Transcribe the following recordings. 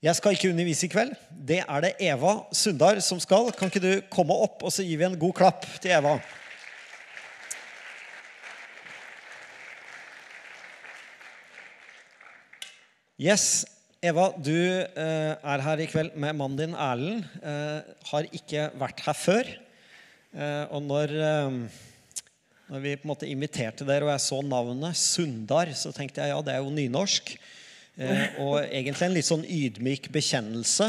Jeg skal ikke undervise i kveld. Det er det Eva Sundar som skal. Kan ikke du komme opp, og så gir vi en god klapp til Eva? Yes, Eva, du eh, er her i kveld med mannen din Erlend. Eh, har ikke vært her før. Eh, og når, når vi på en måte inviterte dere, og jeg så navnet Sundar, så tenkte jeg ja, det er jo nynorsk. Eh, og egentlig en litt sånn ydmyk bekjennelse.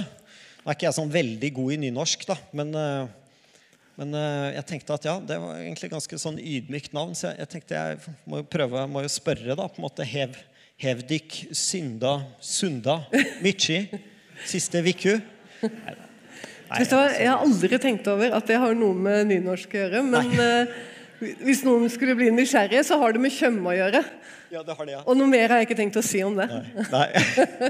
Nå er ikke jeg sånn veldig god i nynorsk, da, men, eh, men eh, jeg tenkte at ja, det var egentlig ganske sånn ydmykt navn, så jeg, jeg tenkte jeg må jo prøve, må jo spørre, da, på en måte hev, Hevdik Synda Sunda mykje siste viku. Nei, Jeg har aldri tenkt over at det har noe med nynorsk å gjøre. Men eh, hvis noen skulle bli nysgjerrige, så har det med Tjøme å gjøre. Ja, det har det, ja. Og noe mer har jeg ikke tenkt å si om det. Nei. Nei.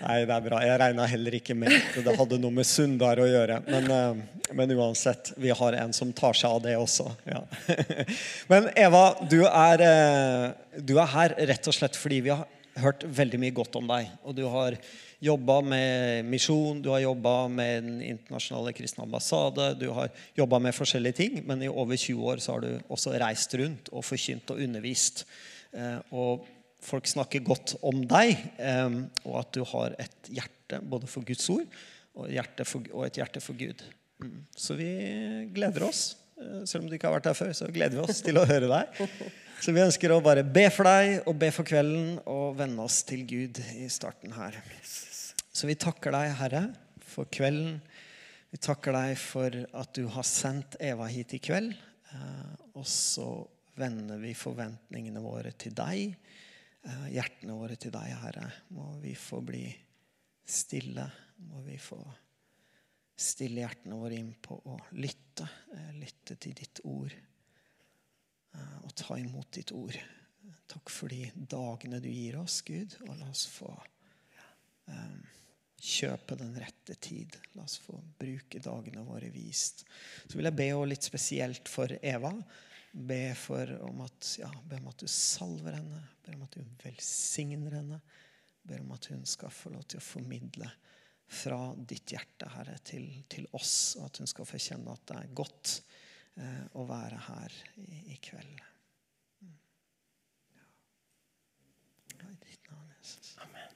Nei, det er bra. Jeg regna heller ikke med at det hadde noe med Sundar å gjøre. Men, eh, men uansett, vi har en som tar seg av det også. Ja. Men Eva, du er, eh, du er her rett og slett fordi vi har hørt veldig mye godt om deg. Og du har jobba med misjon, du har jobba med Den internasjonale kristne ambassade, du har jobba med forskjellige ting, men i over 20 år så har du også reist rundt og forkynt og undervist. Eh, og folk snakker godt om deg, eh, og at du har et hjerte både for Guds ord og, et hjerte for, Gud. Mm. Så vi gleder oss. Eh, Selv om du ikke har vært her før, så gleder vi oss til å høre deg. Så vi ønsker å bare be for deg og be for kvelden og vende oss til Gud i starten her. Så vi takker deg, Herre, for kvelden. Vi takker deg for at du har sendt Eva hit i kveld. Eh, Og så vender vi forventningene våre til deg, eh, hjertene våre til deg, Herre. Må vi få bli stille. Må vi få stille hjertene våre inn på å lytte. eh, Lytte til ditt ord. Og ta imot ditt ord. Takk for de dagene du gir oss, Gud. Og la oss få eh, kjøpe den rette tid. La oss få bruke dagene våre vist. Så vil jeg be litt spesielt for Eva. Be, for om at, ja, be om at du salver henne, be om at du velsigner henne. Be om at hun skal få lov til å formidle fra ditt hjerte, Herre, til, til oss. Og at hun skal få kjenne at det er godt eh, å være her i, i kveld. Mm. I ditt navn, Jesus. Amen.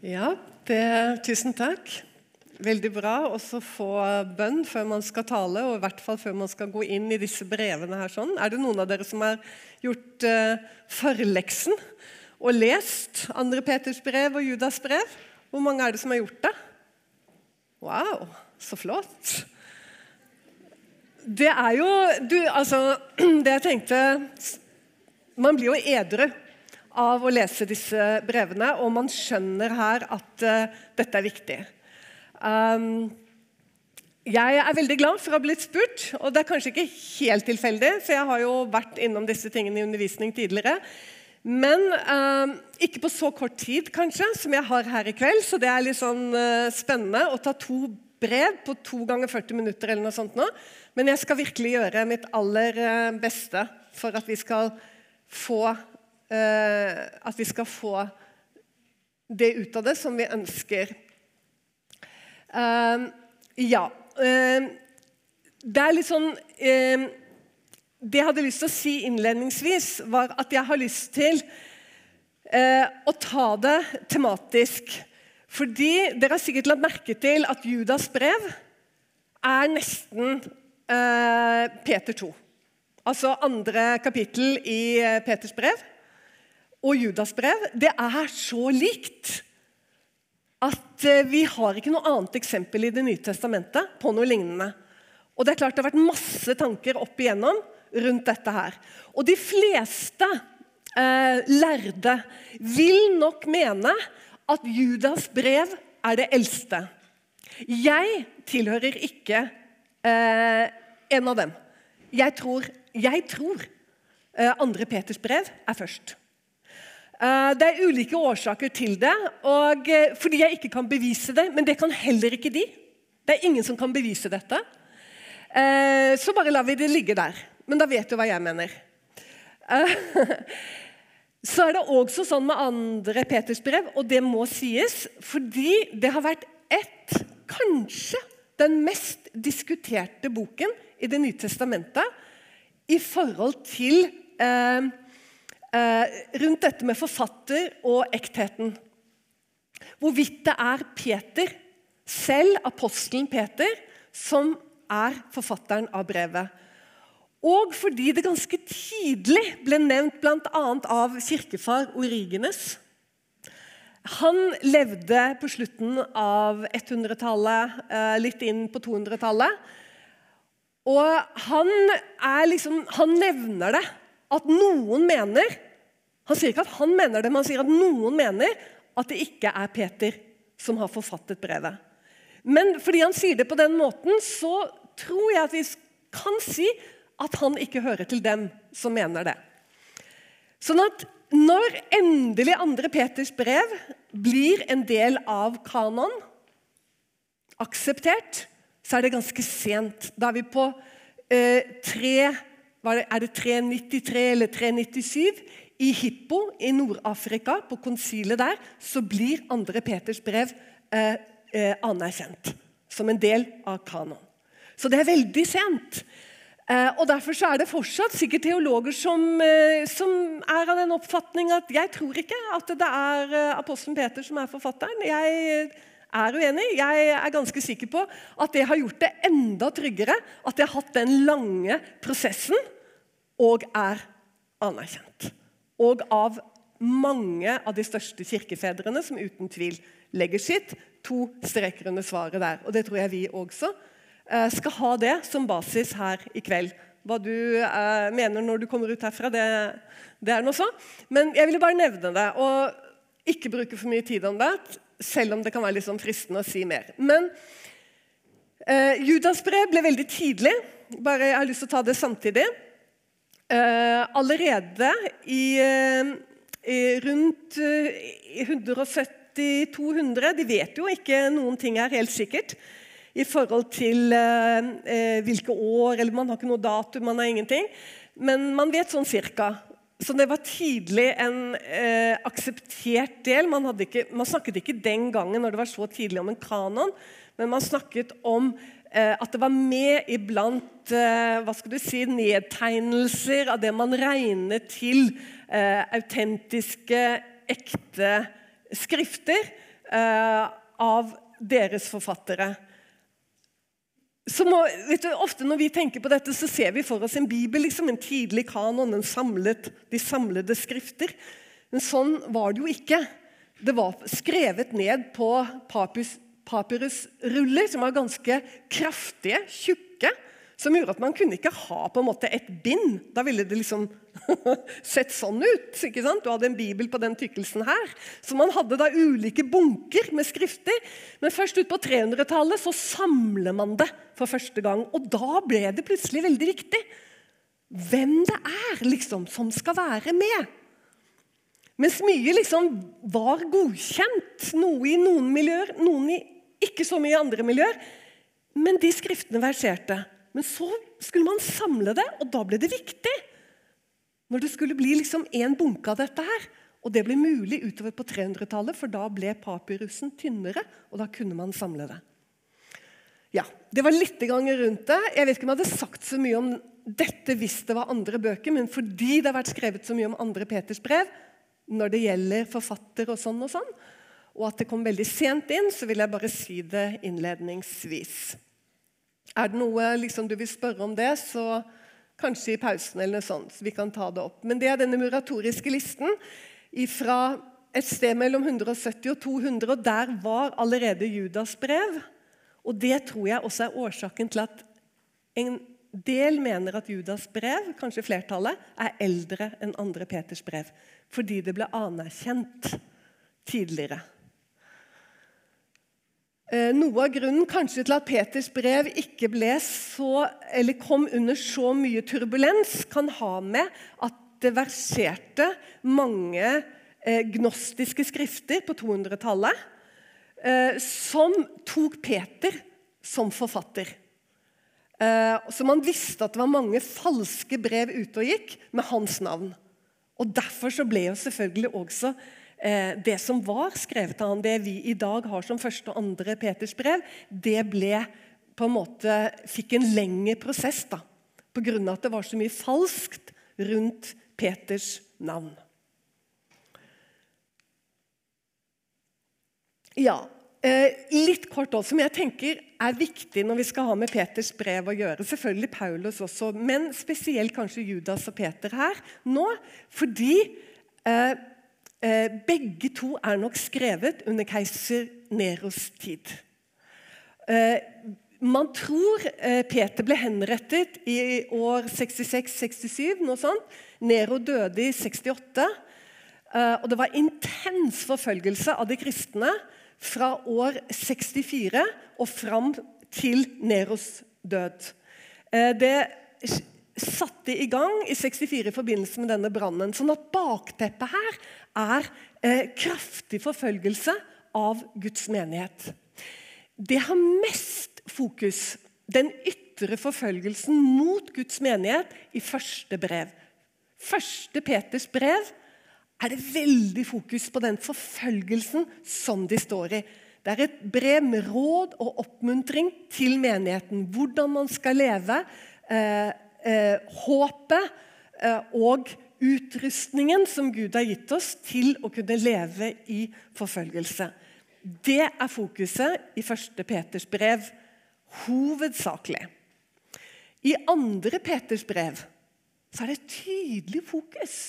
Ja, det, tusen takk. Veldig bra også få bønn før man skal tale, og i hvert fall før man skal gå inn i disse brevene. her sånn. Er det noen av dere som har gjort uh, forleksen og lest 2. Peters brev og Judas brev? Hvor mange er det som har gjort det? Wow, så flott. Det er jo du, altså, Det jeg tenkte Man blir jo edru av å lese disse brevene, og man skjønner her at uh, dette er viktig. Um, jeg er veldig glad for å ha blitt spurt, og det er kanskje ikke helt tilfeldig, for jeg har jo vært innom disse tingene i undervisning tidligere. Men uh, ikke på så kort tid kanskje, som jeg har her i kveld, så det er litt sånn uh, spennende å ta to brev på to ganger 40 minutter. eller noe sånt nå. Men jeg skal virkelig gjøre mitt aller uh, beste for at vi skal få at vi skal få det ut av det som vi ønsker. Uh, ja. Uh, det er litt sånn Det jeg hadde lyst til å si innledningsvis, var at jeg har lyst til å ta det tematisk. Fordi dere har sikkert lagt merke til at Judas brev er nesten Peter 2. Altså andre kapittel i Peters brev og Judas brev. Det er så likt at vi har ikke noe annet eksempel i Det nye testamentet på noe lignende. Og Det er klart det har vært masse tanker opp igjennom rundt dette her. Og de fleste eh, lærde vil nok mene at Judas brev er det eldste. Jeg tilhører ikke eh, en av dem. Jeg tror, jeg tror eh, andre Peters brev er først. Eh, Det er ulike årsaker til det, eh, fordi jeg ikke kan bevise det. Men det kan heller ikke de. Det er ingen som kan bevise dette. Eh, Så bare lar vi det ligge der. Men da vet du hva jeg mener. Så er det også sånn med andre Peters brev, og det må sies, fordi det har vært ett, kanskje den mest diskuterte boken i Det nye testamentet i forhold til eh, rundt dette med forfatter og ektheten. Hvorvidt det er Peter, selv apostelen Peter, som er forfatteren av brevet. Og fordi det ganske tidlig ble nevnt bl.a. av kirkefar Origenes. Han levde på slutten av 100-tallet, eh, litt inn på 200-tallet. Og han, liksom, han nevner det at noen mener Han sier ikke at han mener det, men han sier at noen mener at det ikke er Peter som har forfattet brevet. Men fordi han sier det på den måten, så tror jeg at vi kan si at han ikke hører til dem som mener det. Sånn at når endelig andre Peters brev blir en del av kanon, akseptert, så er det ganske sent. Da er vi på eh, 3, er det 393 eller 397. I Hippo i Nord-Afrika, på konsilet der, så blir andre Peters brev eh, eh, anerkjent som en del av kanon. Så det er veldig sent. Eh, og Derfor så er det fortsatt sikkert teologer som, eh, som, er av den oppfatning at jeg tror ikke at det er eh, apostelen Peter som er forfatteren. Jeg er uenig. Jeg er ganske sikker på at det har gjort det enda tryggere at jeg har hatt den lange prosessen og er anerkjent. Og av mange av de største kirkefedrene som uten tvil legger sitt to streker under svaret der. Og det tror jeg vi også Eh, skal ha det som basis her i kveld. Hva du eh, mener når du kommer ut herfra, det, det er noe så. Men jeg ville bare nevne det, og ikke bruke for mye tid om det. Selv om det kan være litt sånn fristende å si mer. Men eh, Judas brev ble veldig tidlig. Bare Jeg har lyst til å ta det samtidig. Eh, allerede i, eh, i rundt 170-200 De vet jo ikke noen ting her helt sikkert i forhold til eh, eh, hvilke år eller Man har ikke noe datum, man har ingenting. Men man vet sånn cirka. Så det var tidlig en eh, akseptert del. Man, ikke, man, snakket ikke den gangen når det var så tidlig om en kanon, men man snakket om eh, at det var med iblant eh, hva skal du si, nedtegnelser av det man regnet til eh, autentiske, ekte skrifter av deres forfattere må, du, ofte Når vi tenker på dette, så ser vi for oss en bibel, liksom en tidlig kanon, en samlet, de samlede skrifter. Men sånn var det jo ikke. Det var skrevet ned på papyrusruller, som var ganske kraftige, tjukke som gjorde at man kunne ikke ha på en måte et bind. Da ville det liksom sett sånn ut. ikke sant? Du hadde en bibel på den tykkelsen her. Så man hadde da ulike bunker med skrifter. Men først ut på 300-tallet så samler man det for første gang. Og da ble det plutselig veldig viktig hvem det er liksom som skal være med. Mens mye liksom var godkjent. Noe i noen miljøer, noen i ikke så mye i andre miljøer. Men de skriftene verserte. Men så skulle man samle det, og da ble det viktig. Når det skulle bli liksom en bunke av dette her. Og det ble mulig utover på 300-tallet, for da ble papyrusen tynnere. Og da kunne man samle det. Ja, Det var litt rundt det. Jeg vet ikke om jeg hadde sagt så mye om dette hvis det var andre bøker, men fordi det har vært skrevet så mye om andre Peters brev når det gjelder forfatter og sånn og sånn, og at det kom veldig sent inn, så vil jeg bare si det innledningsvis. Er det noe liksom, du vil spørre om det, så kanskje i pausen eller noe sånt. så vi kan ta det opp. Men det er denne muratoriske listen fra et sted mellom 170 og 200, og der var allerede Judas brev. Og det tror jeg også er årsaken til at en del mener at Judas brev, kanskje flertallet, er eldre enn andre Peters brev. Fordi det ble anerkjent tidligere. Eh, noe av grunnen kanskje til at Peters brev ikke ble så, eller kom under så mye turbulens, kan ha med at det verserte mange eh, gnostiske skrifter på 200-tallet eh, som tok Peter som forfatter. Så man visste at det var mange falske brev ute og gikk med hans navn. Og Derfor så ble jo selvfølgelig også det som var skrevet av han, det vi i dag har som første og andre Peters brev, det ble på en måte fikk en lengre prosess da, pga. at det var så mye falskt rundt Peters navn. Ja, Eh, litt kort også, som jeg tenker er viktig når vi skal ha med Peters brev å gjøre. Selvfølgelig Paulus også, men spesielt kanskje Judas og Peter her nå. Fordi eh, eh, begge to er nok skrevet under keiser Neros tid. Eh, man tror eh, Peter ble henrettet i år 66-67, noe sånt. Nero døde i 68. Eh, og det var intens forfølgelse av de kristne fra år 64 og fram til Neros død. Eh, det satte i gang i 64 i forbindelse med denne brannen. Sånn at bakteppet her er eh, kraftig forfølgelse av Guds menighet. Det har mest fokus, den ytre forfølgelsen mot Guds menighet, i første brev. Første Peters brev er det veldig fokus på den forfølgelsen som de står i. Det er et brev med råd og oppmuntring til menigheten. Hvordan man skal leve. Eh, eh, håpet eh, og utrustningen som Gud har gitt oss til å kunne leve i forfølgelse. Det er fokuset i første Peters brev hovedsakelig. I andre Peters brev så er det et tydelig fokus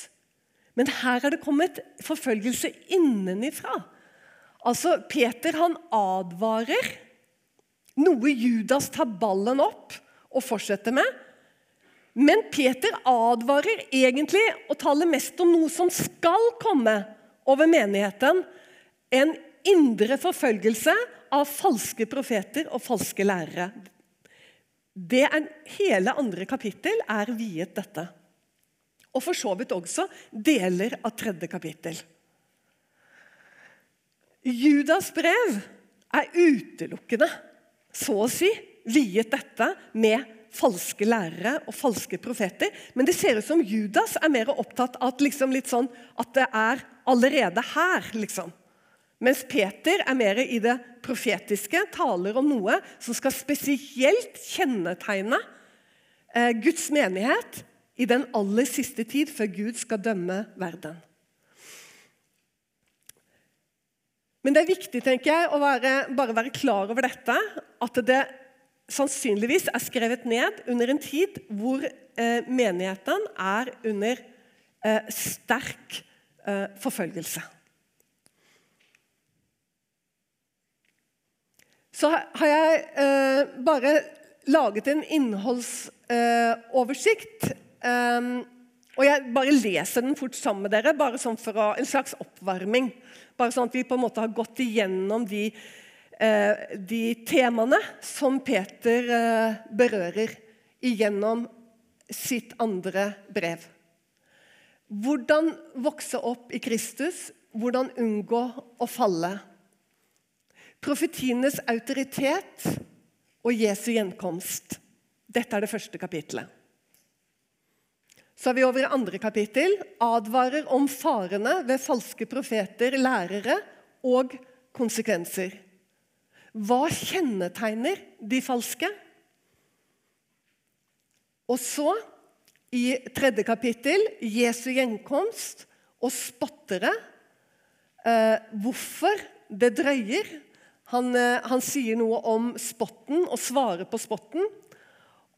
men her er det kommet forfølgelse innenifra. Altså, Peter han advarer, noe Judas tar ballen opp og fortsetter med. Men Peter advarer egentlig og taler mest om noe som skal komme over menigheten. En indre forfølgelse av falske profeter og falske lærere. Det er, hele andre kapittel er viet dette. Og for så vidt også deler av tredje kapittel. Judas brev er utelukkende, så å si, viet dette med falske lærere og falske profeter. Men det ser ut som Judas er mer opptatt av at, liksom sånn, at det er allerede her. liksom. Mens Peter er mer i det profetiske, taler om noe som skal spesielt kjennetegne eh, Guds menighet i den aller siste tid, før Gud skal dømme verden. Men det er viktig tenker jeg, å være, bare være klar over dette, at det sannsynligvis er skrevet ned under en tid hvor eh, menigheten er under eh, sterk eh, forfølgelse. Så har jeg bare laget en innholdsoversikt og Jeg bare leser den fort sammen med dere, bare sånn for å, en slags oppvarming. Bare sånn at vi på en måte har gått igjennom de, de temaene som Peter uh, berører igjennom sitt andre brev. Hvordan vokse opp i Kristus, hvordan unngå å falle. Profetienes autoritet og Jesu gjenkomst. Dette er det første kapitlet. Så er vi over i andre kapittel. Advarer om farene ved falske profeter, lærere og konsekvenser. Hva kjennetegner de falske? Og så, i tredje kapittel, Jesu gjenkomst og spottere. Eh, hvorfor det drøyer. Han, eh, han sier noe om spotten og svarer på spotten.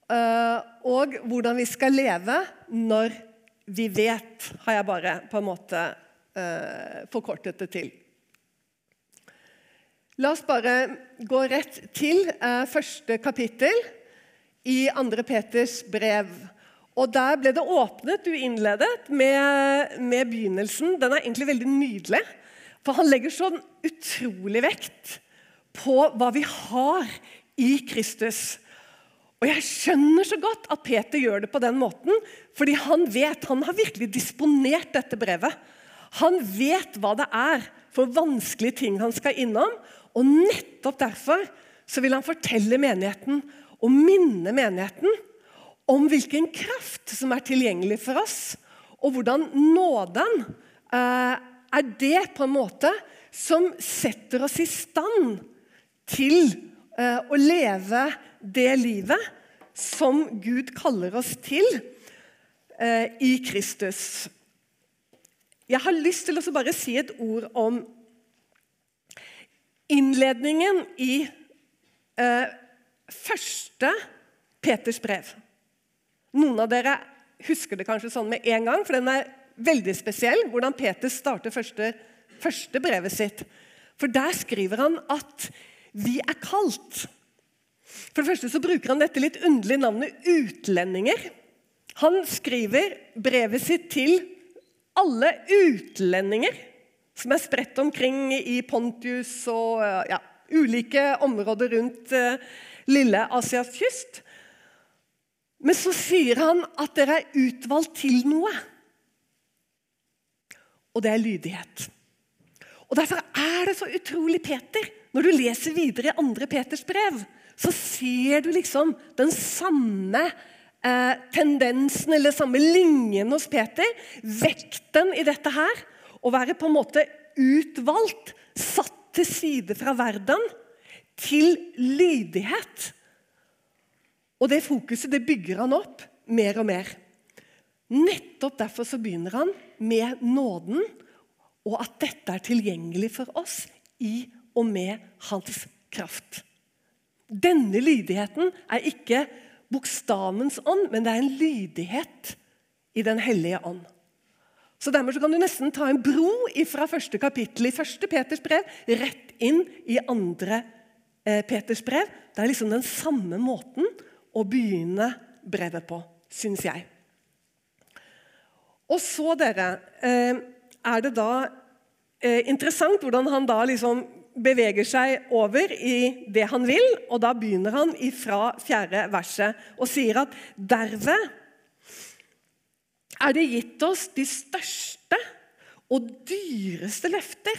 Eh, og hvordan vi skal leve når vi vet, har jeg bare på en måte uh, forkortet det til. La oss bare gå rett til uh, første kapittel i 2. Peters brev. Og Der ble det åpnet, du innledet, med, med begynnelsen. Den er egentlig veldig nydelig. For han legger sånn utrolig vekt på hva vi har i Kristus. Og Jeg skjønner så godt at Peter gjør det på den måten, fordi han vet, han har virkelig disponert dette brevet. Han vet hva det er for vanskelige ting han skal innom. Og nettopp derfor så vil han fortelle menigheten og minne menigheten om hvilken kraft som er tilgjengelig for oss, og hvordan nåden eh, er det på en måte som setter oss i stand til eh, å leve det livet som Gud kaller oss til eh, i Kristus. Jeg har lyst til å bare si et ord om innledningen i eh, første Peters brev. Noen av dere husker det kanskje sånn med en gang, for den er veldig spesiell. Hvordan Peter starter første, første brevet sitt. For der skriver han at vi er kalt. For det første så bruker han dette litt underlige navnet utlendinger. Han skriver brevet sitt til alle utlendinger som er spredt omkring i Pontius og ja, ulike områder rundt uh, lille Asias kyst. Men så sier han at dere er utvalgt til noe. Og det er lydighet. Og Derfor er det så utrolig Peter. Når du leser videre i andre Peters brev, så ser du liksom den samme eh, tendensen eller samme linjen hos Peter. Vekten i dette her. Å være på en måte utvalgt, satt til side fra verden, til lydighet. Og det fokuset det bygger han opp mer og mer. Nettopp derfor så begynner han med nåden, og at dette er tilgjengelig for oss i og med hans kraft. Denne lydigheten er ikke bokstavens ånd, men det er en lydighet i Den hellige ånd. Så Dermed så kan du nesten ta en bro fra første kapittel i første Peters brev rett inn i andre eh, Peters brev. Det er liksom den samme måten å begynne brevet på, syns jeg. Og så, dere, eh, er det da eh, interessant hvordan han da liksom beveger seg over i det han vil, og da begynner han fra fjerde verset og sier at derved er det gitt oss de største og dyreste løfter,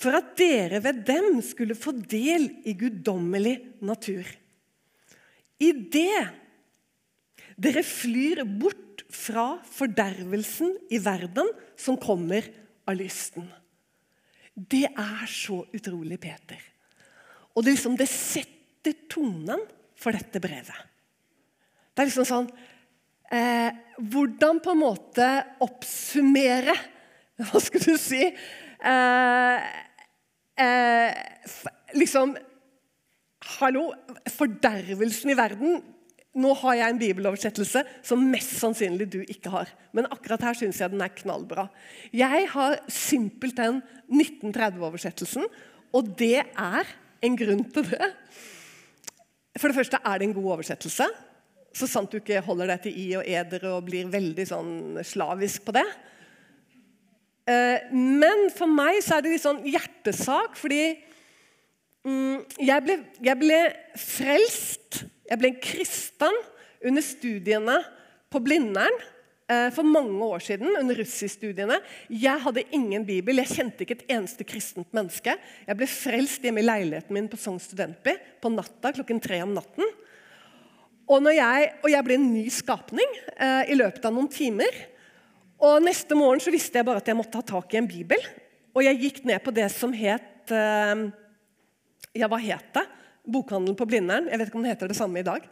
for at dere ved dem skulle få del i guddommelig natur. I det dere flyr bort fra fordervelsen i verden som kommer av lysten. Det er så utrolig, Peter. Og det, liksom, det setter tonen for dette brevet. Det er liksom sånn eh, Hvordan på en måte oppsummere Hva skal du si eh, eh, Liksom Hallo, fordervelsen i verden Nå har jeg en bibeloversettelse som mest sannsynlig du ikke har. Men akkurat her syns jeg den er knallbra. Jeg har simpelthen 1930-oversettelsen, og det er en grunn til det. For det første er det en god oversettelse. Så sant du ikke holder deg til i og eder og blir veldig sånn slavisk på det. Eh, men for meg så er det litt sånn hjertesak, fordi mm, jeg, ble, jeg ble frelst, jeg ble en kristen under studiene på Blindern eh, for mange år siden. under russistudiene. Jeg hadde ingen bibel, jeg kjente ikke et eneste kristent menneske. Jeg ble frelst hjemme i leiligheten min på Sogn studentby på natta klokken tre om natten. Og, jeg, og jeg ble en ny skapning eh, i løpet av noen timer. Og Neste morgen så visste jeg bare at jeg måtte ha tak i en bibel. Og jeg gikk ned på det som het eh, Ja, hva het det? Bokhandelen på Blindern. Jeg vet ikke om det heter det samme i dag.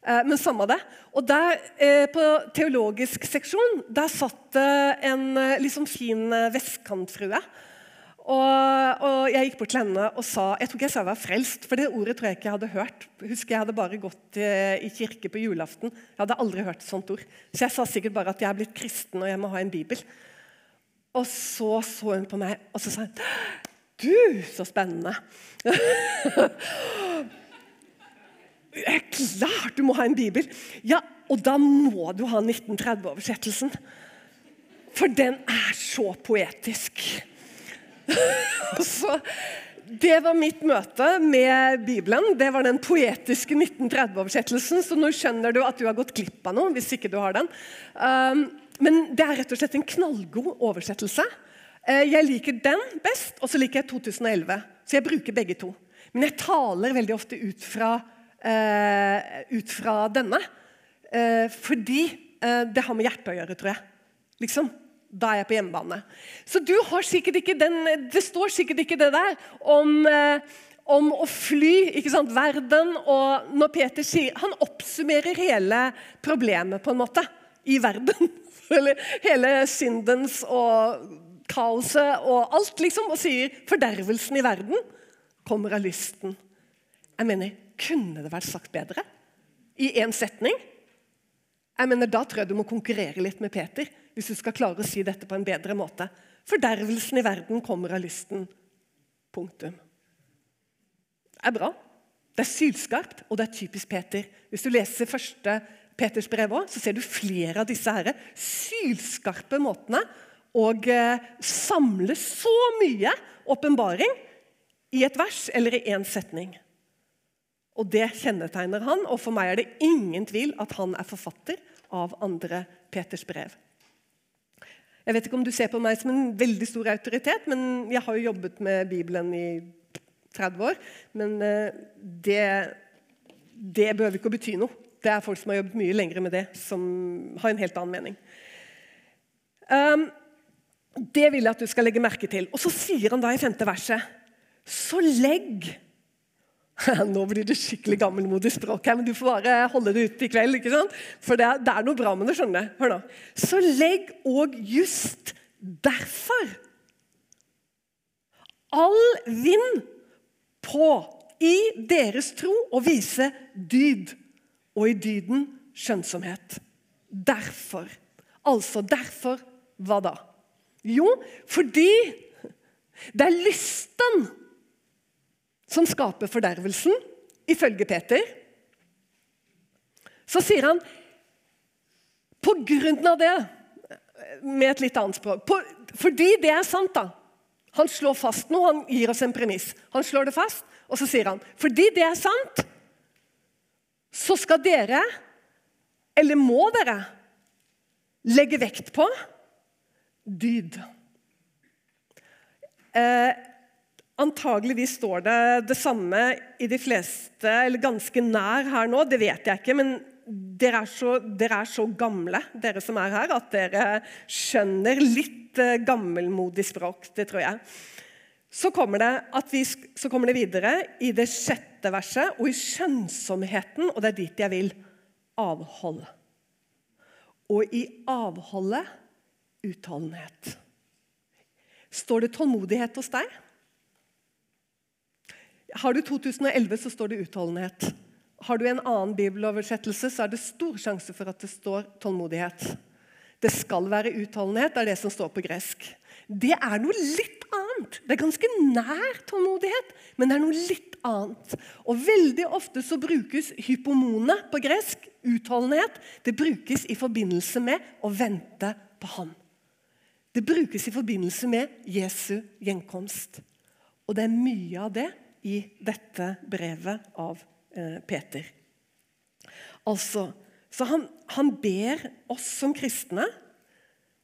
Eh, men samme det. Og der, eh, På teologisk seksjon der satt det en liksom fin eh, vestkantfrue. Og, og, Jeg gikk bort til henne og sa jeg tror ikke jeg sa jeg var frelst, for det ordet tror jeg ikke jeg hadde hørt. Jeg husker Jeg hadde bare gått i, i kirke på julaften. Jeg hadde aldri hørt et sånt ord. Så jeg sa sikkert bare at jeg er blitt kristen og jeg må ha en bibel. Og så så hun på meg og så sa hun, Du, så spennende! Det er klart du må ha en bibel! Ja, og da må du ha 1930-oversettelsen. For den er så poetisk. så det var mitt møte med Bibelen. Det var den poetiske 1930-oversettelsen. Så nå skjønner du at du har gått glipp av noe. hvis ikke du har den. Um, men det er rett og slett en knallgod oversettelse. Uh, jeg liker den best, og så liker jeg 2011. Så jeg bruker begge to. Men jeg taler veldig ofte ut fra, uh, ut fra denne. Uh, fordi det har med hjertet å gjøre, tror jeg. liksom. Da er jeg på hjemmebane. Så du har sikkert ikke den, det står sikkert ikke det der om, eh, om å fly ikke sant, verden. Og når Peter sier Han oppsummerer hele problemet på en måte i verden. Eller hele syndens og kaoset og alt, liksom. Og sier fordervelsen i verden kommer av lysten. Jeg mener, kunne det vært sagt bedre? I én setning? Jeg mener, Da tror jeg du må konkurrere litt med Peter hvis du skal klare å si dette på en bedre måte. Fordervelsen i verden kommer av lysten. Punktum. Det er bra. Det er sylskarpt, og det er typisk Peter. Hvis du leser første Peters brev også, så ser du flere av disse her sylskarpe måtene å eh, samle så mye åpenbaring i et vers eller i én setning. Og Det kjennetegner han, og for meg er det ingen tvil at han er forfatter av andre Peters brev. Jeg vet ikke om du ser på meg som en veldig stor autoritet, men jeg har jo jobbet med Bibelen i 30 år. Men eh, det, det behøver ikke å bety noe. Det er folk som har jobbet mye lenger med det, som har en helt annen mening. Um, det vil jeg at du skal legge merke til. Og så sier han da i femte verset Så legg Nå blir det skikkelig gammelmodig språk her, men du får bare holde det ut i kveld. ikke sant? For det det er noe bra med det. skjønner. Hør nå. Så legg òg just derfor all vind på i deres tro og vise dyd, og i dyden skjønnsomhet. Derfor. Altså derfor hva da? Jo, fordi det er lysten som skaper fordervelsen, ifølge Peter. Så sier han på grunn av det, med et litt annet språk på, Fordi det er sant, da. Han slår fast noe, han gir oss en premiss. Han slår det fast, og så sier han fordi det er sant, så skal dere, eller må dere, legge vekt på dyd. Eh, Antageligvis står det det samme i de fleste, eller ganske nær her nå. Det vet jeg ikke, men dere er, så, dere er så gamle, dere som er her, at dere skjønner litt eh, gammelmodig språk. Det tror jeg. Så kommer, vi, så kommer det videre i det sjette verset, og i skjønnsomheten, og det er dit jeg vil, avhold. Og i avholdet utholdenhet. Står det tålmodighet hos deg? Har du 2011, så står det utholdenhet. Har du en annen bibeloversettelse, så er det stor sjanse for at det står tålmodighet. Det skal være utholdenhet, det er det som står på gresk. Det er noe litt annet. Det er ganske nær tålmodighet, men det er noe litt annet. Og Veldig ofte så brukes hypomone på gresk, utholdenhet, det brukes i forbindelse med å vente på Han. Det brukes i forbindelse med Jesu gjenkomst. Og det er mye av det i dette brevet av eh, Peter. Altså, så han, han, ber oss som kristne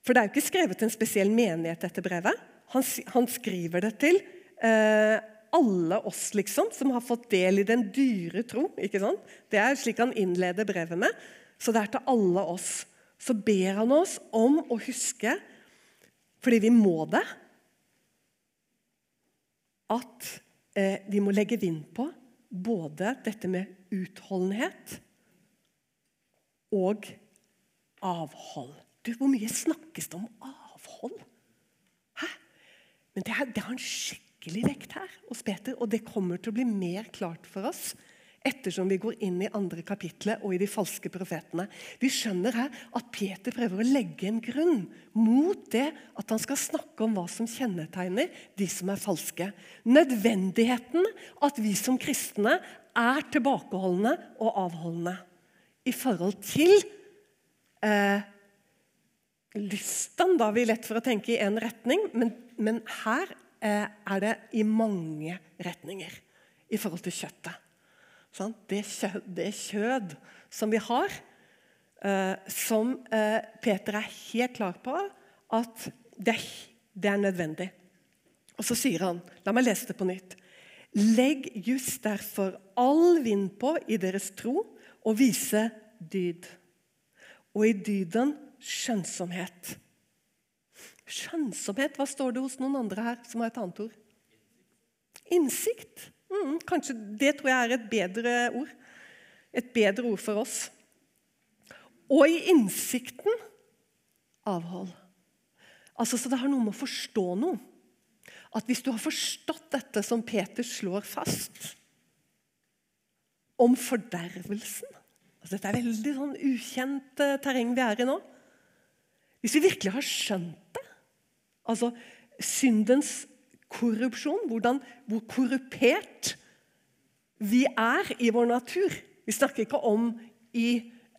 For det er jo ikke skrevet en spesiell menighet, dette brevet. Han, han skriver det til eh, alle oss liksom, som har fått del i den dyre tro. ikke sant? Det er slik han innleder brevet med. Så det er til alle oss. Så ber han oss om å huske, fordi vi må det, at eh, vi må legge vind på både dette med utholdenhet og avhold. Du, Hvor mye snakkes det om avhold? Hæ? Men det, er, det har en skikkelig vekt her hos Peter, og det kommer til å bli mer klart for oss ettersom vi går inn i andre kapitlet og i de falske profetene. Vi skjønner her at Peter prøver å legge en grunn mot det at han skal snakke om hva som kjennetegner de som er falske. Nødvendigheten at vi som kristne er tilbakeholdne og avholdende i forhold til eh, lysten. Da er vi lett for å tenke i én retning, men, men her eh, er det i mange retninger i forhold til kjøttet. Det, det kjød som vi har, eh, som eh, Peter er helt klar på at det, det, er nødvendig. Og så sier han, la meg lese det på nytt Legg just derfor all vind på i deres tro og vise dyd. Og i dyden skjønnsomhet. Skjønnsomhet. Hva står det hos noen andre her som har et annet ord? Innsikt. Mm, kanskje Det tror jeg er et bedre ord. Et bedre ord for oss. Og i innsikten avhold. Altså, Så det har noe med å forstå noe. At hvis du har forstått dette som Peter slår fast om fordervelsen altså Dette er veldig sånn ukjent eh, terreng vi er i nå. Hvis vi virkelig har skjønt det, altså syndens korrupsjon, hvordan, hvor korrupert vi er i vår natur Vi snakker ikke om i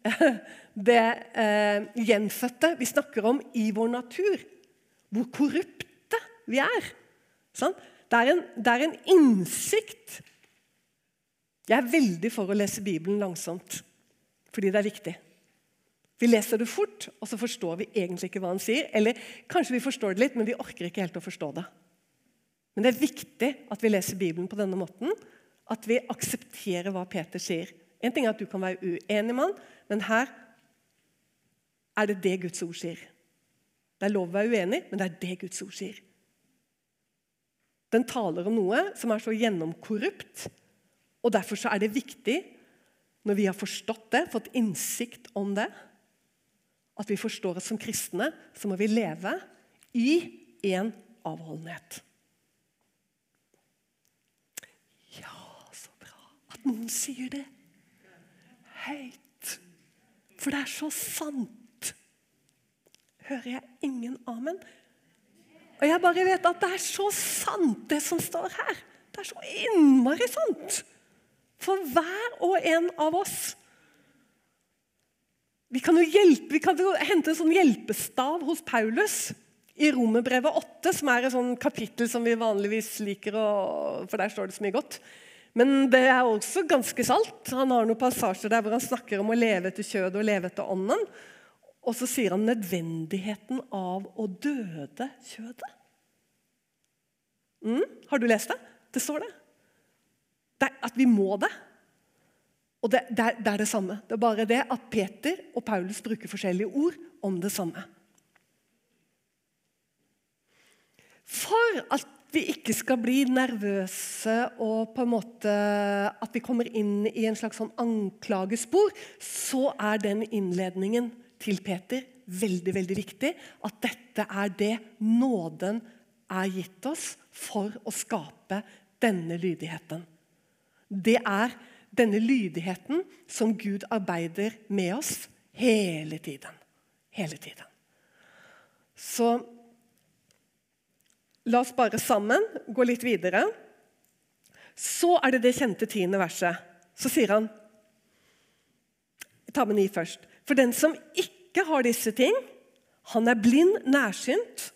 det eh, gjenfødte. Vi snakker om i vår natur. Hvor korrupte vi er. Sånn? Det, er en, det er en innsikt. Jeg er veldig for å lese Bibelen langsomt, fordi det er viktig. Vi leser det fort, og så forstår vi egentlig ikke hva han sier. Eller kanskje vi forstår det litt, men vi orker ikke helt å forstå det. Men det er viktig at vi leser Bibelen på denne måten. At vi aksepterer hva Peter sier. En ting er at du kan være uenig med han, men her er det det Guds ord sier. Det er lov å være uenig, men det er det Guds ord sier. Den taler om noe som er så gjennomkorrupt, og derfor så er det viktig, når vi har forstått det, fått innsikt om det, at vi forstår at som kristne, så må vi leve i en avholdenhet. Ja, så bra at noen sier det høyt. For det er så sant. Hører jeg ingen amen? Og jeg bare vet at det er så sant, det som står her. Det er så innmari sant. For hver og en av oss. Vi kan jo, hjelpe, vi kan jo hente en sånn hjelpestav hos Paulus i Romerbrevet 8, som er et sånn kapittel som vi vanligvis liker, å, for der står det så mye godt. Men det er også ganske salt. Han har noen passasjer der hvor han snakker om å leve etter kjødet og leve etter ånden. Og så sier han nødvendigheten av å døde kjødet. Mm, har du lest det? Det står det. det at vi må det. Og det, det, det, er det samme. Det er bare det at Peter og Paulus bruker forskjellige ord om det samme. For at vi ikke skal bli nervøse og på en måte at vi kommer inn i en slags sånn anklagespor, så er den innledningen til Peter veldig veldig viktig. At dette er det nåden er gitt oss for å skape denne lydigheten. Det er denne lydigheten som Gud arbeider med oss hele tiden. Hele tiden. Så La oss bare sammen gå litt videre. Så er det det kjente tiende verset. Så sier han Ta med ni først. For den som ikke har disse ting, han er blind nærsynt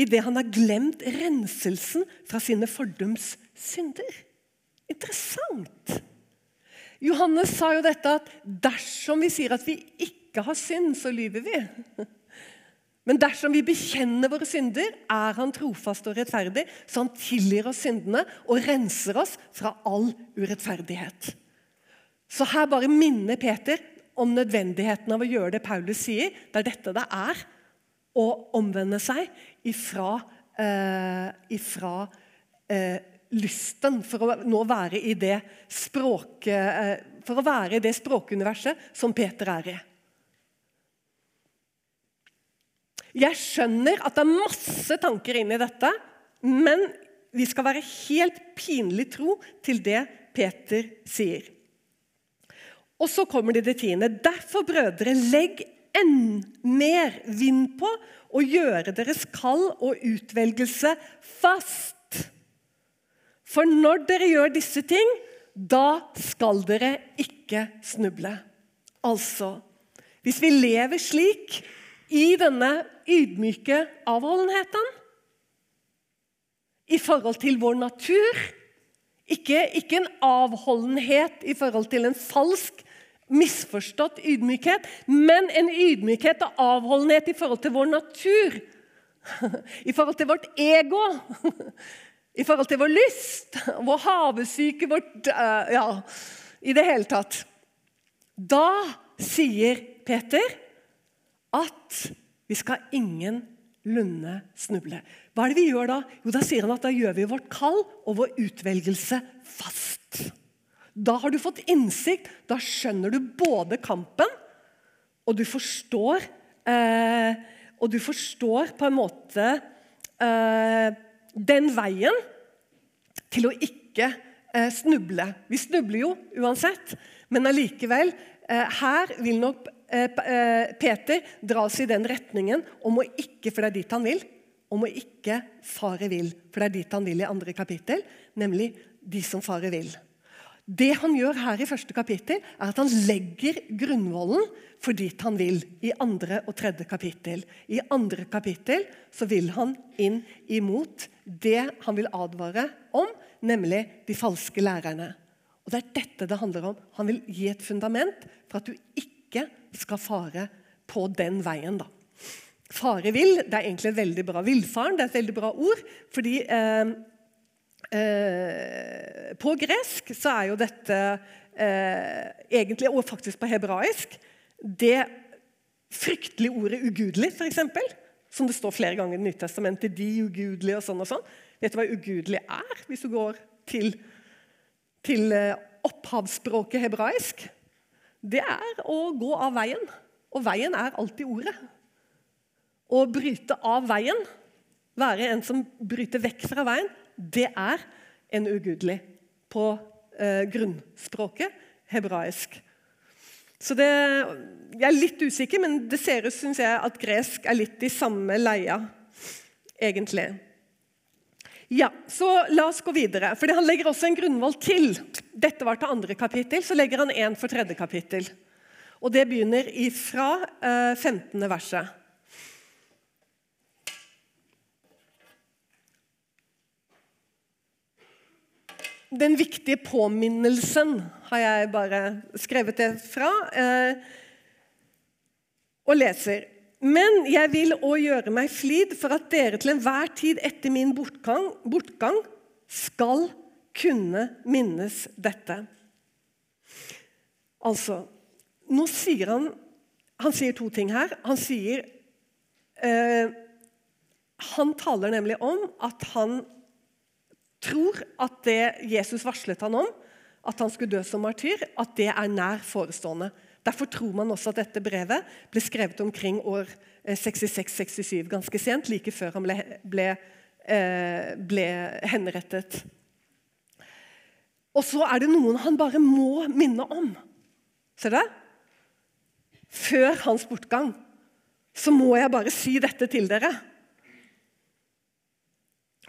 idet han har glemt renselsen fra sine fordums synder. Interessant. Johannes sa jo dette at dersom vi sier at vi ikke har synd, så lyver vi. Men dersom vi bekjenner våre synder, er han trofast og rettferdig, så han tilgir oss syndene og renser oss fra all urettferdighet. Så her bare minner Peter om nødvendigheten av å gjøre det Paulus sier. Det er dette det er å omvende seg ifra, eh, ifra eh, lysten for å nå være i det språk, eh, for å være i det språkuniverset som Peter er i. Jeg skjønner at det er masse tanker inni dette, men vi skal være helt pinlig tro til det Peter sier. Og så kommer det det tiende. Derfor, brødre, legg enn mer vind på å gjøre deres kall og utvelgelse fast. For når dere gjør disse ting, da skal dere ikke snuble. Altså, hvis vi lever slik i denne ydmyke avholdenheten i forhold til vår natur. Ikke, ikke, en avholdenhet i forhold til en falsk, misforstått ydmykhet, men en ydmykhet og avholdenhet i forhold til vår natur. I forhold til vårt ego. I forhold til vår lyst, vår havesyke, vårt Ja, i det hele tatt. Da sier Peter at vi skal ingen lunde snuble. Hva er det vi gjør da? Jo, Da sier han at da gjør vi vårt kall og vår utvelgelse fast. Da har du fått innsikt. Da skjønner du både kampen, og du forstår eh, Og du forstår på en måte eh, den veien til å ikke eh, snuble. Vi snubler jo uansett, men allikevel. Eh, her vil nok Peter dras i den retningen om å ikke, for det er dit han vil, om å ikke fare vill, for det er dit han vil i andre kapittel, nemlig de som farer vill. Det han gjør her i første kapittel, er at han legger grunnvollen for dit han vil i andre og tredje kapittel. I andre kapittel så vil han inn imot det han vil advare om, nemlig de falske lærerne. Og Det er dette det handler om. Han vil gi et fundament for at du ikke skal fare på den veien. da. Fare vill det er egentlig et veldig bra villfaren, det er et veldig bra ord. fordi eh, eh, På gresk så er jo dette eh, egentlig, og faktisk på hebraisk, det fryktelige ordet 'ugudelig', f.eks. Som det står flere ganger i Nytestamentet. De ugudelige og sånn og sånn. Vet du hva ugudelig er, hvis du går til, til eh, opphavsspråket hebraisk? Det er å gå av veien. Og veien er alltid ordet. Å bryte av veien, være en som bryter vekk fra veien, det er en ugudelig på eh, grunnspråket hebraisk. Så det, Jeg er litt usikker, men det ser ut synes jeg, at gresk er litt i samme leia, egentlig. Ja, så La oss gå videre. for Han legger også en grunnvoll til. Dette var til andre kapittel. Så legger han en for tredje kapittel. Og Det begynner fra eh, 15. verset. Den viktige påminnelsen har jeg bare skrevet det fra. Eh, og leser. Men jeg vil òg gjøre meg flid for at dere til enhver tid etter min bortgang, bortgang skal kunne minnes dette. Altså Nå sier han Han sier to ting her. Han sier eh, Han taler nemlig om at han tror at det Jesus varslet han om, at han skulle dø som martyr, at det er nær forestående. Derfor tror man også at dette brevet ble skrevet omkring år 66-67, eh, ganske sent, like før han ble, ble, eh, ble henrettet. Og så er det noen han bare må minne om. Ser du? det? Før hans bortgang så må jeg bare si dette til dere.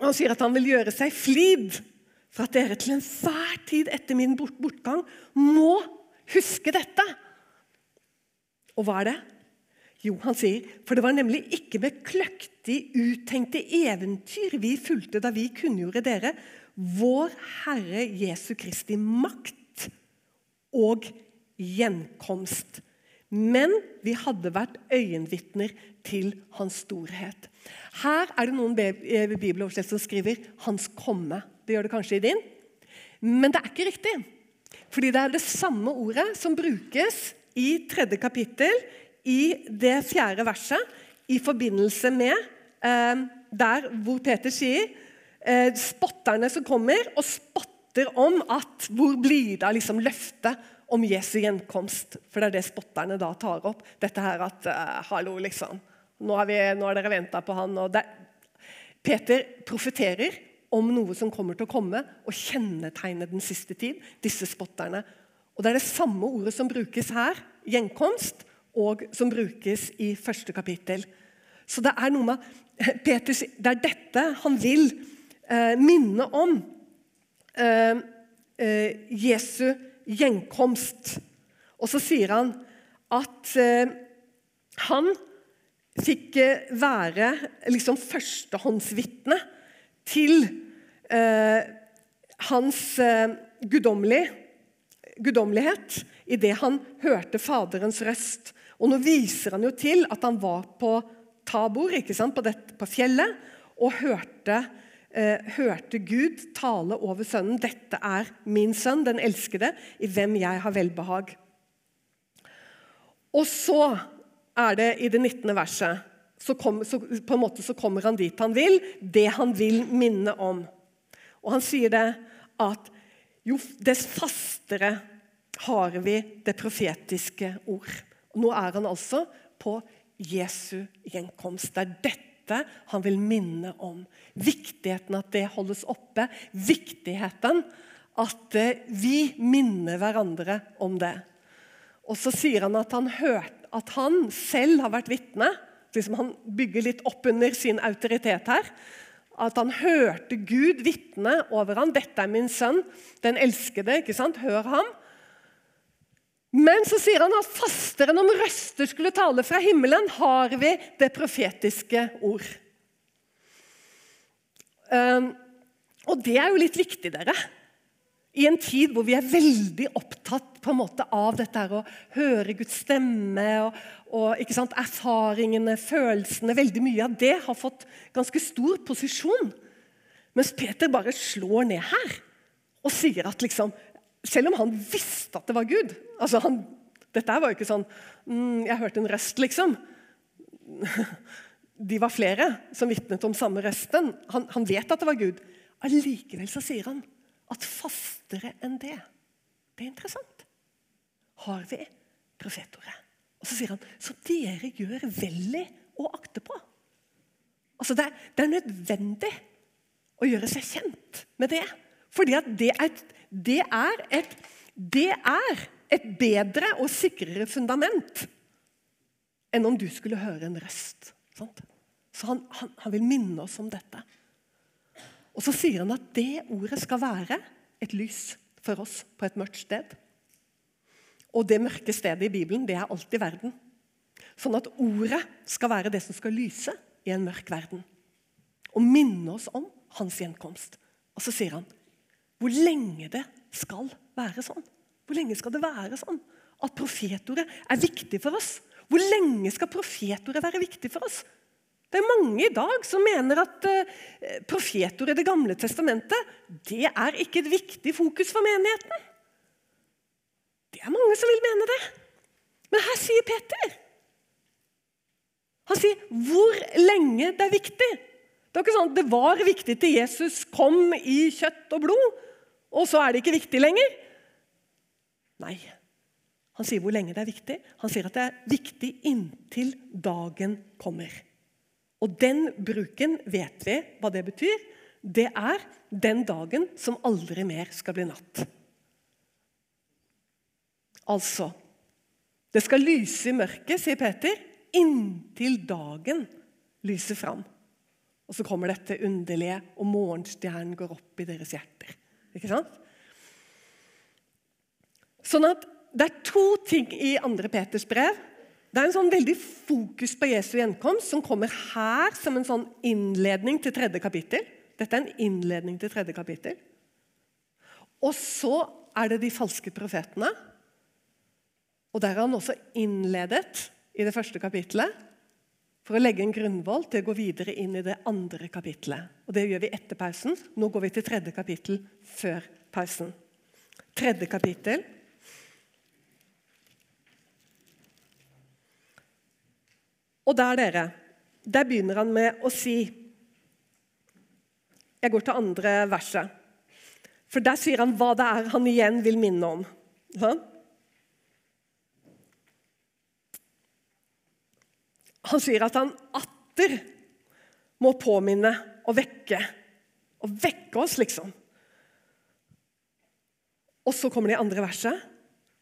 Han sier at han vil gjøre seg flid for at dere til enhver tid etter min bortgang må huske dette. Og hva er det? Jo, han sier, for det var nemlig ikke med kløktig uttenkte eventyr vi fulgte da vi kunngjorde dere vår Herre Jesu Kristi makt og gjenkomst. Men vi hadde vært øyenvitner til hans storhet. Her er det noen eh, bibeloversettelser som skriver 'hans komme'. Det gjør det kanskje i din. Men det er ikke riktig. Fordi det er det samme ordet som brukes i tredje kapittel, i det fjerde verset, i forbindelse med eh, der hvor Peter sier eh, spotterne som kommer og spotter om at hvor blir det av liksom løftet om Jesu gjenkomst? For det er det spotterne da tar opp. Dette her at eh, Hallo, liksom. Nå har, vi, nå har dere venta på han. Det, Peter profeterer om noe som kommer til å komme og kjennetegne den siste tid. Disse spotterne. Og Det er det samme ordet som brukes her, gjenkomst, og som brukes i første kapittel. Så det er noe med Peter, det er dette han vil eh, minne om. Eh, eh, Jesu gjenkomst. Og så sier han at eh, han fikk eh, være liksom førstehåndsvitne til eh, hans eh, guddommelighet idet han hørte Faderens røst. Og Nå viser han jo til at han var på Tabor? På, dette, på fjellet, og hørte, eh, hørte Gud tale over sønnen. 'Dette er min sønn, den elskede, i hvem jeg har velbehag'. Og så er det i det 19. verset så, kom, så, på en måte så kommer han dit han vil, det han vil minne om. Og han sier det at jo dess fastere har vi det profetiske ord. Nå er han altså på Jesu gjenkomst. Det er dette han vil minne om. Viktigheten at det holdes oppe. Viktigheten at eh, vi minner hverandre om det. Og så sier han at han, hørt, at han selv har vært vitne. Liksom han bygger litt opp under sin autoritet her. At han hørte Gud vitne over ham. 'Dette er min sønn, den elskede.' ikke sant? Hør ham. Men så sier han at fastere enn om røster skulle tale fra himmelen, har vi det profetiske ord. Um, og det er jo litt viktig, dere. I en tid hvor vi er veldig opptatt på en måte av dette her, å høre Guds stemme og, og sant, erfaringene, følelsene Veldig mye av det har fått ganske stor posisjon. Mens Peter bare slår ned her og sier at liksom, selv om han visste at det var Gud altså han, Dette var jo ikke sånn mm, 'Jeg hørte en røst', liksom. De var flere som vitnet om samme røsten. Han, han vet at det var Gud. Allikevel så sier han at fastere enn det Det er interessant. Har vi profetordet. Og så sier han så dere gjør vel i å akte på. Altså det, det, er nødvendig å gjøre seg kjent med det. Fordi det er, det er, et, det er et bedre og sikrere fundament enn om du skulle høre en røst. Sant? Så han, han, han, vil minne oss om dette. Og så sier han at det ordet skal være et lys for oss på et mørkt sted. Og det mørke stedet i Bibelen, det er alltid verden. Sånn at ordet skal være det som skal lyse i en mørk verden. Og minne oss om hans gjenkomst. Og så sier han hvor lenge det skal være sånn. Hvor lenge skal det være sånn at profetordet er viktig for oss? Hvor lenge skal profetordet være viktig for oss? Det er mange i dag som mener at uh, profetordet i Det gamle testamentet det er ikke et viktig fokus for menigheten. Det er mange som vil mene det. Men her sier Peter Han sier hvor lenge det er viktig. Det er ikke sånn at det var viktig til Jesus kom i kjøtt og blod, og så er det ikke viktig lenger. Nei. Han sier hvor lenge det er viktig. Han sier at det er viktig inntil dagen kommer. Og den bruken vet vi hva det betyr. Det er den dagen som aldri mer skal bli natt. Altså Det skal lyse i mørket, sier Peter, inntil dagen lyser fram. Og så kommer dette underlige, og morgenstjernen går opp i deres hjerter. Ikke sant? Sånn at Det er to ting i 2. Peters brev det er en sånn veldig fokus på Jesu gjenkomst som kommer her som en sånn innledning til tredje kapittel. Dette er en innledning til tredje kapittel. Og så er det de falske profetene. Og Der har han også innledet i det første kapitlet for å legge en grunnvoll til å gå videre inn i det andre kapitlet. Og Det gjør vi etter pausen. Nå går vi til tredje kapittel før pausen. Tredje kapittel Og der, dere, der begynner han med å si Jeg går til andre verset. For der sier han hva det er han igjen vil minne om. Han sier at han atter må påminne og vekke. Og vekke oss, liksom. Og så kommer det andre verset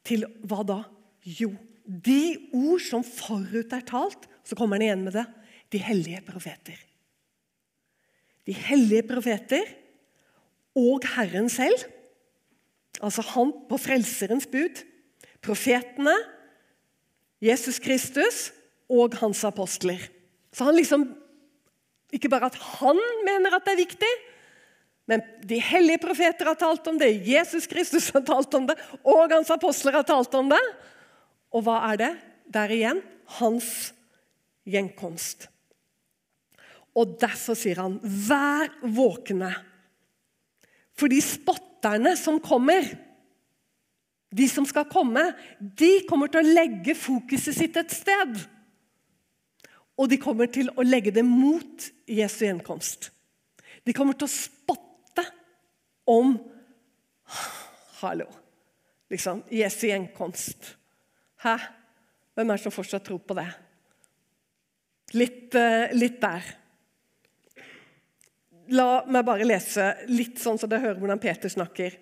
til hva da? Jo, de ord som forut er talt, så kommer han igjen med det. De hellige profeter. De hellige profeter og Herren selv, altså han på Frelserens bud, profetene, Jesus Kristus og hans apostler. Så han liksom Ikke bare at han mener at det er viktig, men de hellige profeter har talt om det, Jesus Kristus har talt om det, og hans apostler har talt om det. Og hva er det? Der igjen hans gjenkomst. Og Derfor sier han, 'Vær våkne'. For de spotterne som kommer, de som skal komme, de kommer til å legge fokuset sitt et sted. Og de kommer til å legge det mot Jesu gjenkomst. De kommer til å spotte om Hallo. Liksom, Jesu gjenkomst. Hæ? Hvem er det som fortsatt tror på det? Litt, uh, litt der. La meg bare lese litt sånn så dere hører hvordan Peter snakker.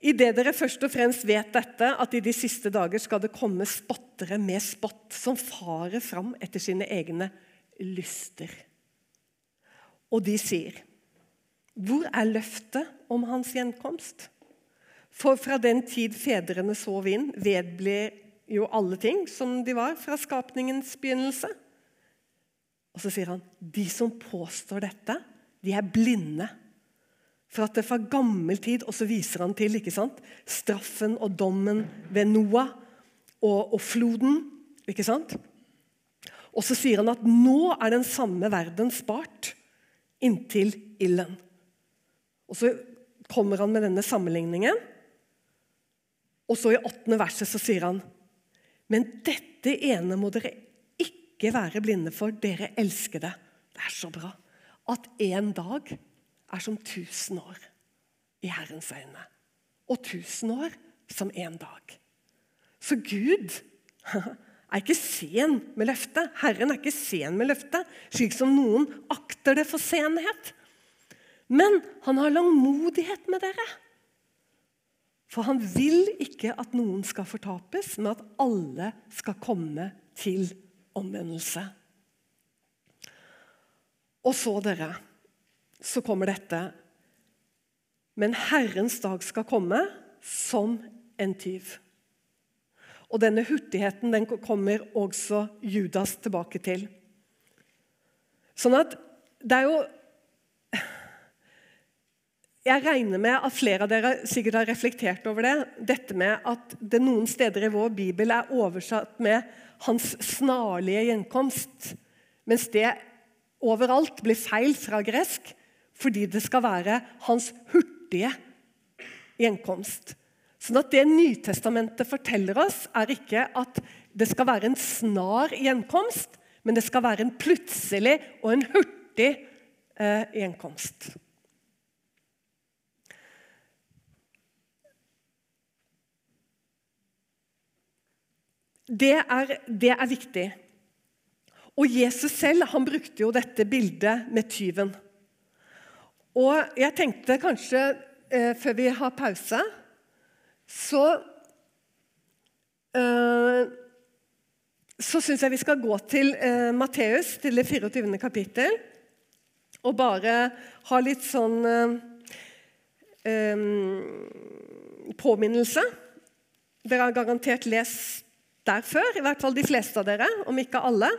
Idet dere først og fremst vet dette, at i de siste dager skal det komme spottere med spott, som farer fram etter sine egne lyster. Og de sier, 'Hvor er løftet om hans gjenkomst?' For fra den tid fedrene sov inn, vedblir jo alle ting som de var fra skapningens begynnelse. Og så sier han, 'De som påstår dette, de er blinde.' For at det fra gammel tid Og så viser han til ikke sant? straffen og dommen ved Noah og, og floden. ikke sant? Og så sier han at nå er den samme verden spart inntil ilden. Og så kommer han med denne sammenligningen. Og så i åttende verset så sier han Men dette ene må dere ikke være blinde for, dere elskede. Det Det er så bra at en dag er som tusen år i Herrens øyne. Og tusen år som én dag. Så Gud er ikke sen med løftet. Herren er ikke sen med løftet, slik som noen akter det for senhet. Men han har langmodighet med dere. For han vil ikke at noen skal fortapes, men at alle skal komme til omvendelse. Og så, dere så kommer dette. Men Herrens dag skal komme som en tyv. Og denne hurtigheten den kommer også Judas tilbake til. Sånn at det er jo Jeg regner med at flere av dere sikkert har reflektert over det. Dette med at det noen steder i vår bibel er oversatt med 'hans snarlige gjenkomst', mens det overalt blir feil fra gresk fordi det skal være hans hurtige gjenkomst. Sånn at Det Nytestamentet forteller oss, er ikke at det skal være en snar gjenkomst, men det skal være en plutselig og en hurtig eh, gjenkomst. Det er, det er viktig. Og Jesus selv han brukte jo dette bildet med tyven. Og jeg tenkte kanskje, eh, før vi har pause, så eh, Så syns jeg vi skal gå til eh, Matteus, til det 24. kapittel, og bare ha litt sånn eh, eh, påminnelse. Dere har garantert lest der før, i hvert fall de fleste av dere, om ikke alle.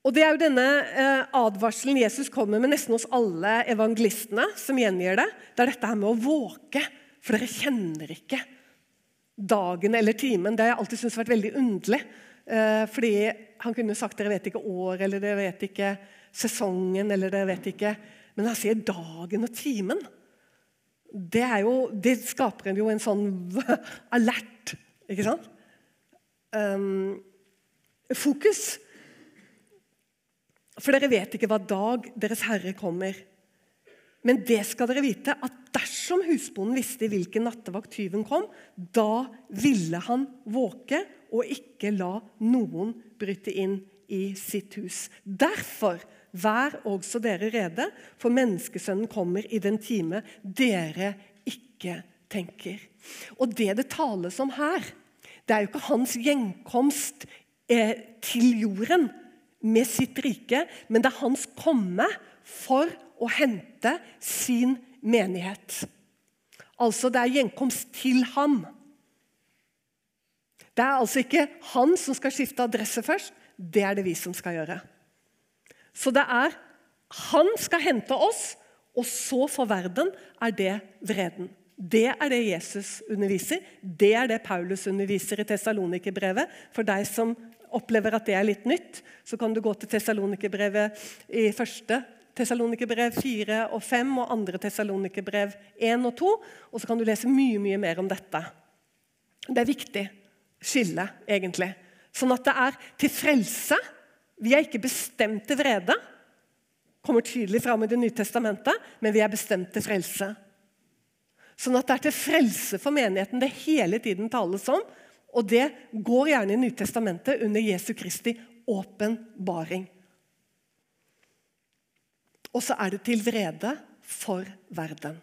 Og Det er jo denne eh, advarselen Jesus kommer med nesten hos alle evangelistene. som gjengir Det Det er dette her med å våke, for dere kjenner ikke dagen eller timen. Det har jeg alltid syntes vært veldig underlig. Eh, fordi Han kunne sagt dere vet ikke år, eller dere vet ikke sesongen, eller dere vet ikke Men han sier dagen og timen. Det, jo, det skaper jo en sånn alert, ikke sant? Um, fokus. For dere vet ikke hva dag Deres Herre kommer. Men det skal dere vite, at dersom husbonden visste i hvilken nattevakt tyven kom, da ville han våke og ikke la noen bryte inn i sitt hus. Derfor, vær også dere rede, for menneskesønnen kommer i den time dere ikke tenker. Og det det tales om her, det er jo ikke hans gjenkomst eh, til jorden med sitt rike, men det er hans komme for å hente sin menighet. Altså, det er gjenkomst til ham. Det er altså ikke han som skal skifte adresse først, det er det vi som skal gjøre. Så det er han skal hente oss, og så for verden er det vreden. Det er det Jesus underviser. Det er det Paulus underviser i Tessalonikerbrevet. For deg som opplever at det er litt nytt, så kan du gå til Tessalonikerbrevet i første Tessalonikerbrev 4 og 5 og andre Tessalonikerbrev 1 og 2. Og så kan du lese mye mye mer om dette. Det er viktig skille, egentlig. Sånn at det er til frelse. Vi er ikke bestemt til vrede. kommer tydelig fram i Det nye testamentet, men vi er bestemt til frelse. Sånn at det er til frelse for menigheten det hele tiden tales om. Og det går gjerne i Nytestamentet under Jesu Kristi åpenbaring. Og så er det til vrede for verden.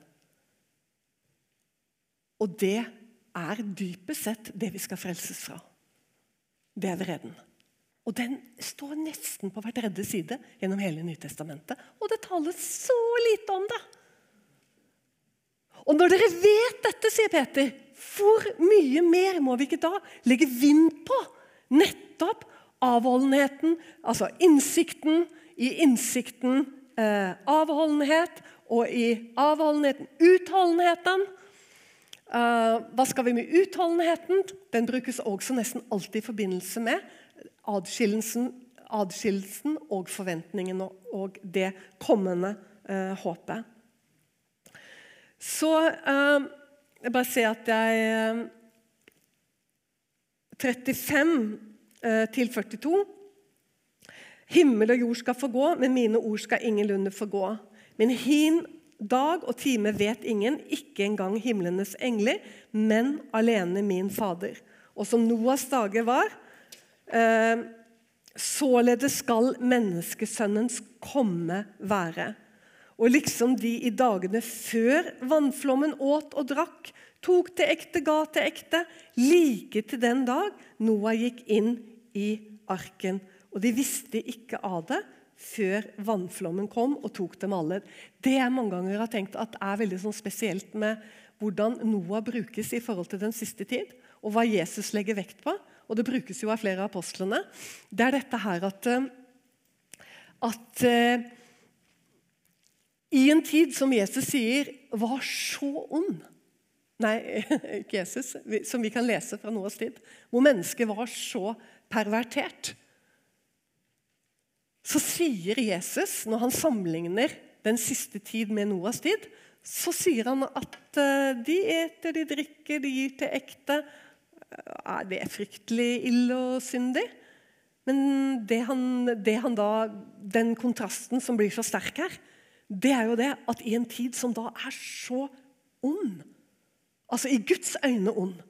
Og det er dypest sett det vi skal frelses fra. Det er vreden. Og den står nesten på hver tredje side gjennom hele Nytestamentet. Og det tales så lite om det! Og når dere vet dette, sier Peter, hvor mye mer må vi ikke da legge vind på nettopp avholdenheten, altså innsikten, i innsikten eh, avholdenhet, og i avholdenheten utholdenheten. Uh, hva skal vi med utholdenheten? Den brukes også nesten alltid i forbindelse med adskillelsen, adskillelsen og forventningen og, det kommende eh, håpet. Så eh, jeg bare ser at jeg 35 til 42 Himmel og jord skal forgå, men mine ord skal ingenlunde forgå. Men hin dag og time vet ingen, ikke engang himlenes engler, men alene min Fader. Og som Noas dager var, eh, således skal menneskesønnens komme være. Og liksom de i dagene før vannflommen åt og drakk, tok til ekte, ga til ekte, like til den dag Noah gikk inn i arken. Og de visste ikke av det før vannflommen kom og tok dem alle. Det jeg mange ganger har tenkt at er veldig sånn spesielt med hvordan Noah brukes i forhold til den siste tid, og hva Jesus legger vekt på, og det brukes jo av flere av apostlene, det er dette her at, eh, at uh, i en tid som Jesus sier var så ond Nei, ikke Jesus, som vi kan lese fra Noahs tid. Hvor mennesket var så pervertert så sier Jesus, når han sammenligner den siste tid med Noas tid, så sier han at eh, de eter, de drikker, de gir til ekte. Ja, det er fryktelig ille og syndig. Men det han, det han da, den kontrasten som blir så sterk her, det er jo det at i en tid som da er så ond, altså i Guds øyne ond,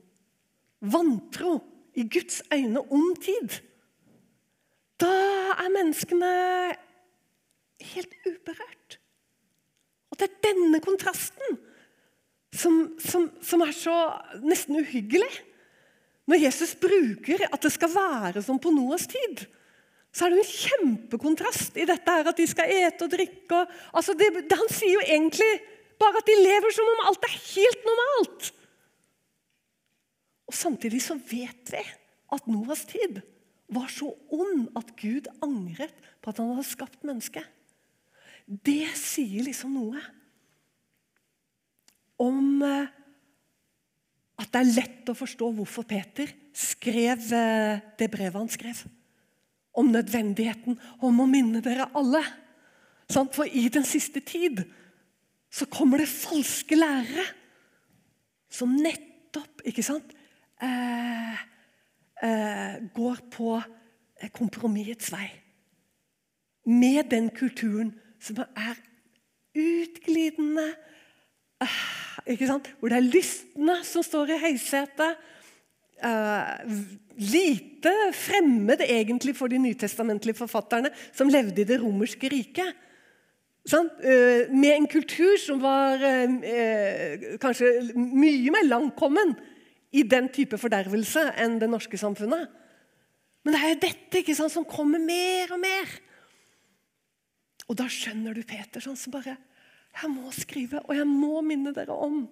vantro i Guds øyne ond tid da er menneskene helt uberørt. Og det er denne kontrasten som, som, som, er så nesten uhyggelig. Når Jesus bruker at det skal være som på Noas tid, så er det en kjempekontrast i dette her at de skal ete og drikke. Og, altså det, det, han sier jo egentlig bare at de lever som om alt er helt normalt. Og Samtidig så vet vi at Noas tid var så ond at Gud angret på at han hadde skapt mennesket. Det sier liksom noe om eh, at det er lett å forstå hvorfor Peter skrev eh, det brevet han skrev. Om nødvendigheten om å minne dere alle. For i den siste tid så kommer det falske lærere som nettopp ikke sant, eh, eh, går på eh, kompromissets vei. Med den kulturen som er utglidende, eh? Hvor det er lystne som står i høysetet. Uh, lite fremmed egentlig for de nytestamentlige forfatterne som levde i det romerske riket. Uh, med en kultur som var uh, kanskje mye mer langkommen i den type fordervelse enn det norske samfunnet. Men det er jo dette ikke sant, som kommer mer og mer. Og da skjønner du Peter sånn som bare Jeg må skrive, og jeg må minne dere om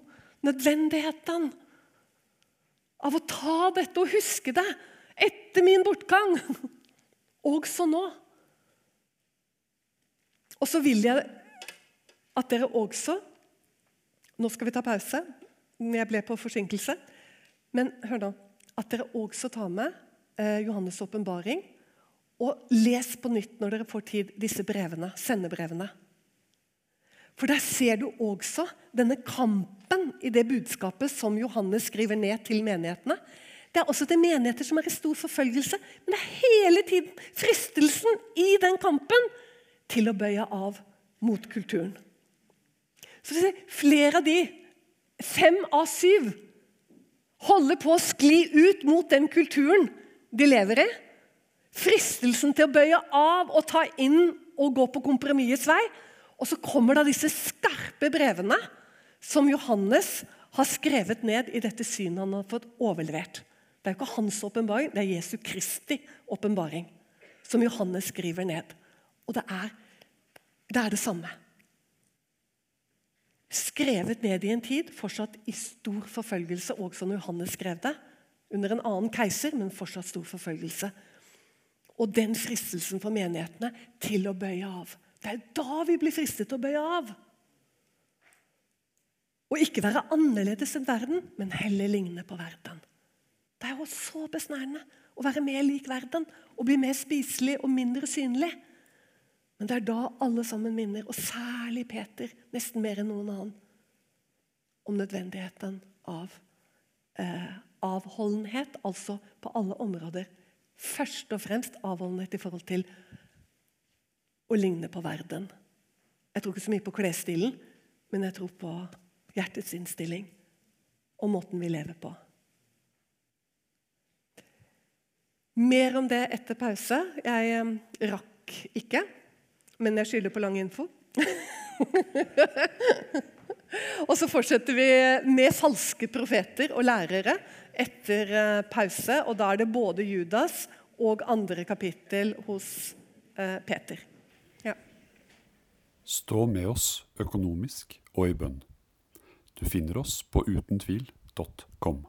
nødvendigheten av å ta dette og huske det etter min bortgang. Også nå. Og så vil jeg at dere også Nå skal vi ta pause. Jeg ble på forsinkelse. Men hør da, at dere også tar med eh, Johannes' åpenbaring. Og les på nytt når dere får tid, disse brevene, sendebrevene. For der ser du også denne kampen i det budskapet som Johannes skriver ned til menighetene. Det er også det menigheter som er i stor forfølgelse. Men det er hele tiden fristelsen i den kampen til å bøye av mot kulturen. Så Flere av de, fem av syv, holder på å skli ut mot den kulturen de lever i. Fristelsen til å bøye av og ta inn og gå på kompromissets vei. Og så kommer da disse skarpe brevene som Johannes har skrevet ned i dette synet han har fått overlevert. Det er jo ikke hans åpenbaring, det er Jesu Kristi åpenbaring som Johannes skriver ned. Og det er det, er det samme. Skrevet ned i en tid, fortsatt i stor forfølgelse, også som Johannes skrev det. Under en annen keiser, men fortsatt stor forfølgelse. Og den fristelsen for menighetene til å bøye av. Det er da vi blir fristet til å bøye av. Og ikke være annerledes enn verden, men heller ligne på verden. Det er jo så besnærende å være mer lik verden og bli mer spiselig og mindre synlig. Men det er da alle sammen minner, og særlig Peter, nesten mer enn noen annen, om nødvendigheten av eh, avholdenhet, altså på alle områder. Først og fremst avholdenhet i forhold til å ligne på verden. Jeg tror ikke så mye på klesstilen, men jeg tror på hjertets innstilling og måten vi lever på. Mer om det etter pause. Jeg eh, rakk ikke, men jeg skylder på lang info. og så fortsetter vi med falske profeter og lærere etter eh, pause. Og da er det både Judas og andre kapittel hos eh, Peter. Stå med oss økonomisk og i bønn. Du finner oss på utentvil.com.